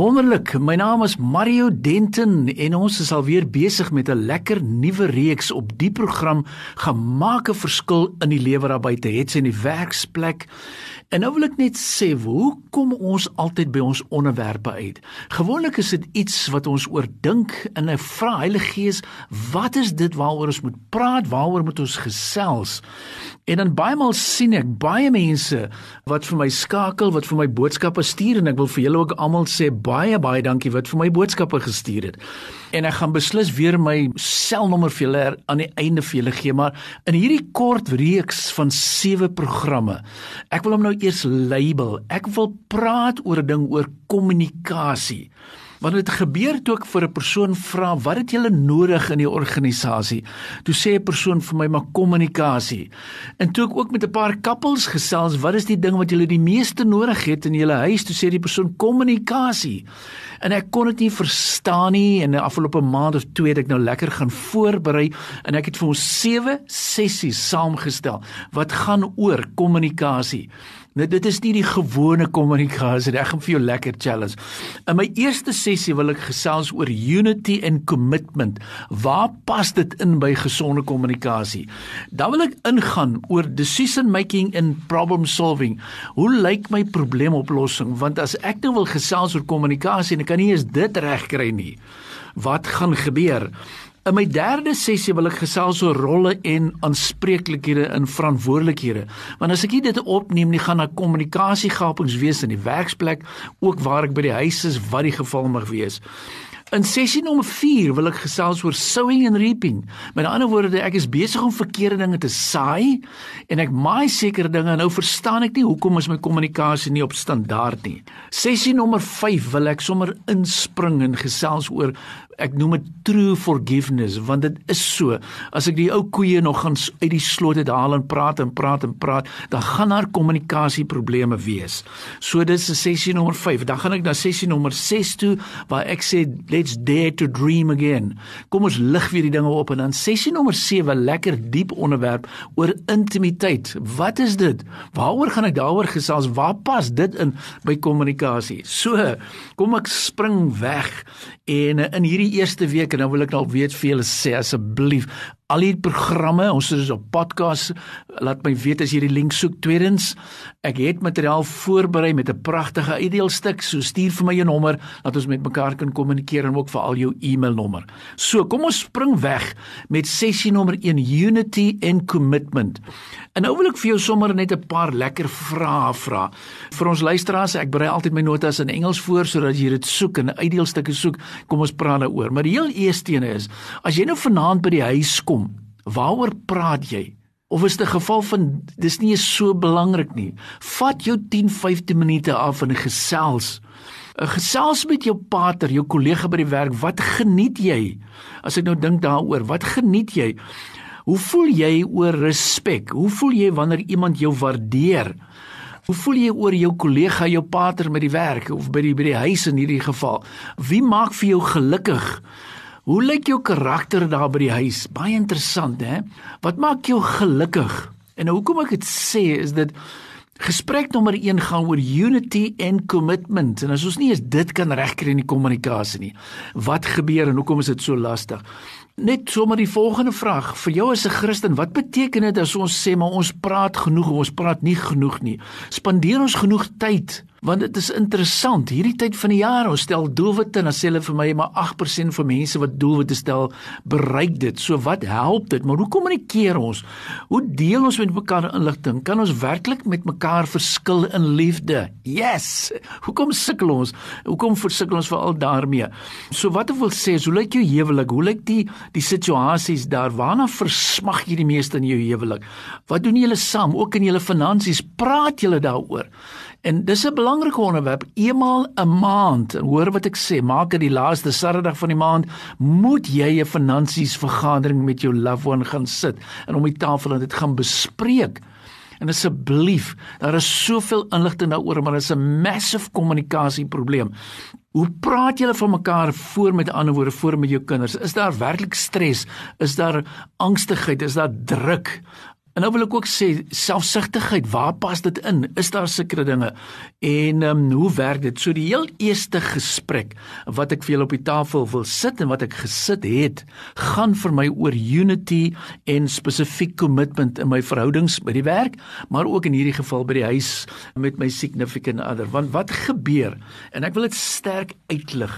Wonderlik. My naam is Mario Denton en ons is alweer besig met 'n lekker nuwe reeks op die program Gemaak 'n verskil in die lewe daar buite, het sy in die werksplek. En nou wil ek net sê, hoe kom ons altyd by ons onderwerpe uit? Gewoonlik is dit iets wat ons oordink en 'n vra Heilige Gees, wat is dit waaroor ons moet praat? Waaroor moet ons gesels? En dan baie maal sien ek baie mense wat vir my skakel, wat vir my boodskappe stuur en ek wil vir julle ook almal sê baie baie dankie wat vir my boodskappe gestuur het. En ek gaan beslis weer my selnommer vir julle aan die einde vir julle gee, maar in hierdie kort reeks van 7 programme. Ek wil hom nou eers label. Ek wil praat oor 'n ding oor kommunikasie. Want dit gebeur toe ek vir 'n persoon vra, "Wat het julle nodig in die organisasie?" Toe sê 'n persoon vir my, "Maar kommunikasie." En toe ek ook met 'n paar kappels gesels, "Wat is die ding wat julle die meeste nodig het in julle huis?" Toe sê die persoon, "Kommunikasie." En ek kon dit nie verstaan nie en die afgelope maand of twee het ek nou lekker gaan voorberei en ek het vir ons sewe sessies saamgestel wat gaan oor kommunikasie. Nou dit is nie die gewone kommunikasie nie. Ek gaan vir jou lekker challenge. In my eerste sessie wil ek gesels oor unity and commitment. Waar pas dit in by gesonde kommunikasie? Dan wil ek ingaan oor decision making and problem solving. Hoe lyk my probleemoplossing? Want as ek nou wil gesels oor kommunikasie en ek kan nie eens dit regkry nie. Wat gaan gebeur? In my derde sessie wil ek gesels oor rolle en aanspreeklikhede in verantwoordelikhede. Want as ek dit opneem, nie gaan daar kommunikasiegapings wees in die werksplek, ook waar ek by die huis is, wat die geval mag wees. In sessie nommer 4 wil ek gesels oor sowing and reaping. Met ander woorde, ek is besig om verkeerde dinge te saai en ek maai sekere dinge. Nou verstaan ek nie hoekom is my kommunikasie nie op standaard nie. Sessie nommer 5 wil ek sommer inspring en gesels oor ek noem dit true forgiveness want dit is so as ek die ou koeie nog gaan uit die slot uit haal en praat en praat en praat dan gaan daar kommunikasie probleme wees. So dis sessie nommer 5. Dan gaan ek na sessie nommer 6 toe waar ek sê let's dare to dream again. Kom ons lig weer die dinge op en dan sessie nommer 7 lekker diep onderwerp oor intimiteit. Wat is dit? Waaroor gaan ek daaroor gesels? Waar pas dit in by kommunikasie? So, kom ek spring weg en in hierdie eerste week en nou wil ek dalk weet vir julle sê asseblief al die programme, ons is op podcast, laat my weet as jy die link soek. Tweedens, ek het materiaal voorberei met 'n pragtige uitdeelstuk, so stuur vir my jou nommer dat ons met mekaar kan kommunikeer en ook vir al jou e-mailnommer. So, kom ons spring weg met sessie nommer 1, Unity and Commitment. En nou wil ek vir jou sommer net 'n paar lekker vrae vra. Vir ons luisteraars, ek berei altyd my notas in Engels voor sodat jy dit soek en uitdeelstukke soek. Kom ons praat daaroor. Maar die heel eerste een is, as jy nou vanaand by die huis kom Waaroor praat jy? Of is dit 'n geval van dis nie so belangrik nie. Vat jou 10-15 minute af en gesels. 'n Gesels met jou pater, jou kollega by die werk. Wat geniet jy? As ek nou dink daaroor, wat geniet jy? Hoe voel jy oor respek? Hoe voel jy wanneer iemand jou waardeer? Hoe voel jy oor jou kollega, jou pater met die werk of by die by die huis in hierdie geval? Wie maak vir jou gelukkig? Hoe lyk jou karakter daar by die huis? Baie interessant, hè? Wat maak jou gelukkig? En nou hoekom ek dit sê is dit gesprek nommer 1 gaan oor unity and commitment. En as ons nie eens dit kan regkry in die kommunikasie nie, wat gebeur en hoekom is dit so lastig? Net sommer die volgende vraag vir jou as 'n Christen, wat beteken dit as ons sê maar ons praat genoeg of ons praat nie genoeg nie? Spandeer ons genoeg tyd want dit is interessant. Hierdie tyd van die jaar ons stel doelwitte en dan sê hulle vir my maar 8% van mense wat doelwitte stel bereik dit. So wat help dit? Maar hoe kommunikeer ons? Hoe deel ons met mekaar inligting? Kan ons werklik met mekaar verskil in liefde? Yes! Hoekom sukkel ons? Hoekom versukkel ons veral daarmee? So wat ek wil sê is hoe lyk jou huwelik? Hoe lyk die die situasies daar? Waarna versmag jy die meeste in jou huwelik? Wat doen julle saam? Ook in julle finansies praat julle daaroor En dis 'n belangrike onderwerp. Eenmaal 'n maand, hoor wat ek sê, maak dit die laaste Saterdag van die maand, moet jy 'n finansies vergadering met jou loved one gaan sit en om die tafel en dit gaan bespreek. En asseblief, daar is soveel inligting daaroor, maar dit is 'n massive kommunikasieprobleem. Hoe praat julle van mekaar voor met ander woorde voor met jou kinders? Is daar werklik stres? Is daar angstigheid? Is daar druk? En nou wil ek ook sê selfsugtigheid, waar pas dit in? Is daar sekere dinge? En ehm um, hoe werk dit? So die heel eerste gesprek wat ek vir julle op die tafel wil sit en wat ek gesit het, gaan vir my oor unity en spesifiek commitment in my verhoudings by die werk, maar ook in hierdie geval by die huis met my significant other. Want wat gebeur? En ek wil dit sterk uitlig.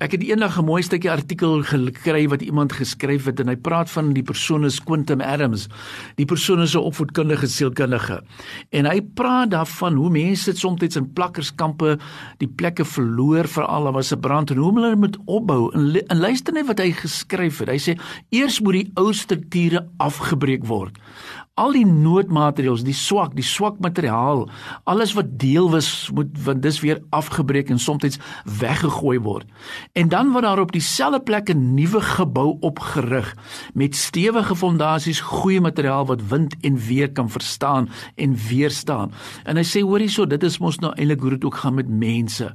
Ek het eendag 'n mooi stukkie artikel gekry wat iemand geskryf het en hy praat van die persoon is Quentin Adams. Die persoon persoon is 'n opvoedkundige sielkundige. En hy praat daarvan hoe mense dit soms in plakkerskampe die plekke verloor vir al was 'n brand en hoe hulle moet opbou. En, en luister net wat hy geskryf het. Hy sê eers moet die ou strukture afgebreek word al die noodmateriaal, die swak, die swak materiaal, alles wat deel was moet want dis weer afgebreek en soms weggegooi word. En dan word daar op dieselfde plek 'n nuwe gebou opgerig met stewige fondasies, goeie materiaal wat wind en weer kan verstaan en weerstaan. En hy sê hoor hierso, dit is mos nou eintlik hoe dit ook gaan met mense.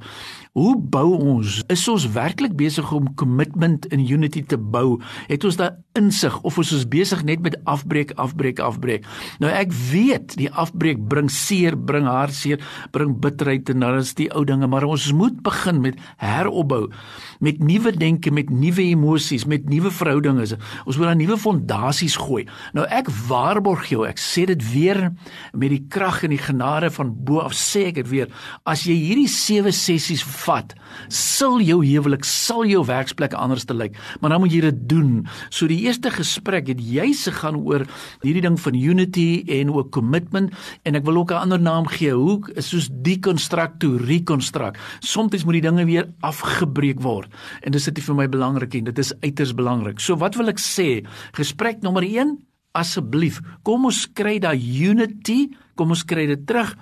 Hoe bou ons? Is ons werklik besig om commitment in unity te bou? Het ons daai insig of is ons besig net met afbreek, afbreek, afbreek? Nou ek weet die afbreek bring seer, bring hartseer, bring bitterheid en dan is die ou dinge, maar ons moet begin met heropbou, met nuwe denke, met nuwe emosies, met nuwe verhoudinge. Ons moet 'n nuwe fondasies gooi. Nou ek waarborg jou, ek sê dit weer met die krag en die genade van bo af sê ek dit weer, as jy hierdie 7 sessies vat, sal jou huwelik, sal jou werksplek anders te lyk. Maar dan moet jy dit doen. So die eerste gesprek het jy se gaan oor hierdie ding van unity en ook commitment en ek wil ook 'n ander naam gee. Hoe is soos deconstruct to reconstruct. Soms moet die dinge weer afgebreek word. En dis dit vir my belangrik en dit is uiters belangrik. So wat wil ek sê? Gesprek nommer 1 Asseblief, kom ons kry daai unity, kom ons kry dit terug.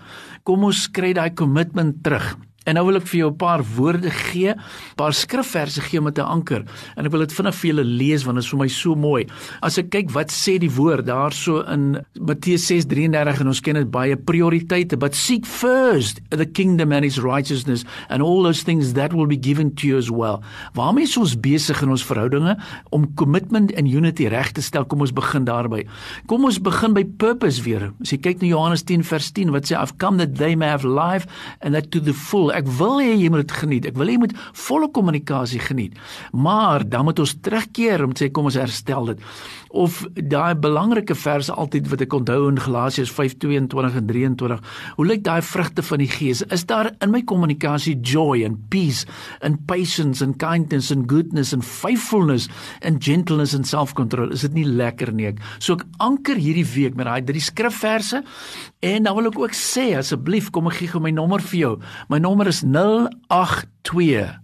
Kom ons kry daai commitment terug. En nou wil ek vir jou 'n paar woorde gee, 'n paar skrifverse gee met 'n anker. En ek wil dit vinnig vir julle lees want dit is vir my so mooi. As ek kyk wat sê die woord daarso in Matteus 6:33 en ons ken dit baie prioriteite, but seek first the kingdom and his righteousness and all those things that will be given to you as well. Waarmee is ons besig in ons verhoudinge om commitment and unity reg te stel? Kom ons begin daarby. Kom ons begin by purpose weer. As jy kyk na Johannes 10 vers 10 wat sê I've come that they may have life and that to the full ek wil hê jy moet dit geniet. Ek wil hê jy moet volle kommunikasie geniet. Maar dan moet ons terugkeer om te sê kom ons herstel dit. Of daai belangrike verse altyd wat ek onthou in Galasiërs 5:22 en 23. Hoe lyk daai vrugte van die Gees? Is daar in my kommunikasie joy and peace and patience and kindness and goodness and faithfulness and gentleness and self-control? Is dit nie lekker nie ek? So ek anker hierdie week met daai drie skrifverse en dan wil ek ook sê asseblief kom ek gee gou my nommer vir jou. My nommer nommer is 082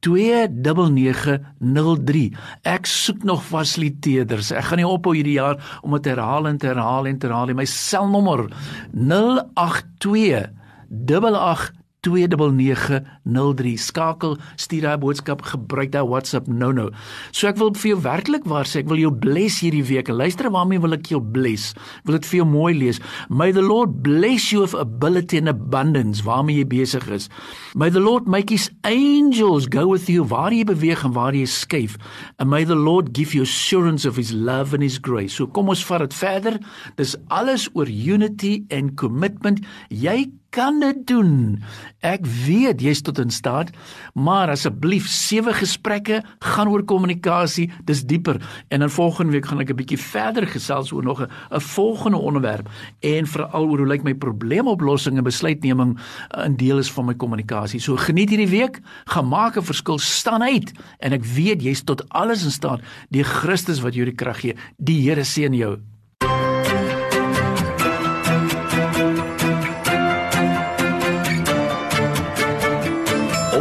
8903. Ek soek nog fasiliteerders. Ek gaan nie ophou hierdie jaar om dit herhaal en herhaal en herhaal. My selnommer 082 88 29903 skakel stuur daai boodskap gebruik daai WhatsApp nou nou. So ek wil vir jou werklik waar sê ek wil jou bless hierdie week. Luister waarmee wil ek jou bless? Wil dit vir jou mooi lees. May the Lord bless you with ability and abundance waarmee jy besig is. May the Lord make his angels go with you waar jy beweeg en waar jy skuif. And may the Lord give you assurance of his love and his grace. So kom ons vat dit verder. Dis alles oor unity and commitment. Jy kan dit doen. Ek weet jy's tot in staat, maar asseblief sewe gesprekke gaan oor kommunikasie, dis dieper. En dan volgende week gaan ek 'n bietjie verder gesels oor nog 'n volgende onderwerp en veral oor hoe lyk my probleemoplossing en besluitneming in deel is van my kommunikasie. So geniet hierdie week, gaan maak 'n verskil, staan uit en ek weet jy's tot alles in staat deur Christus wat jou die krag gee. Die Here seën jou.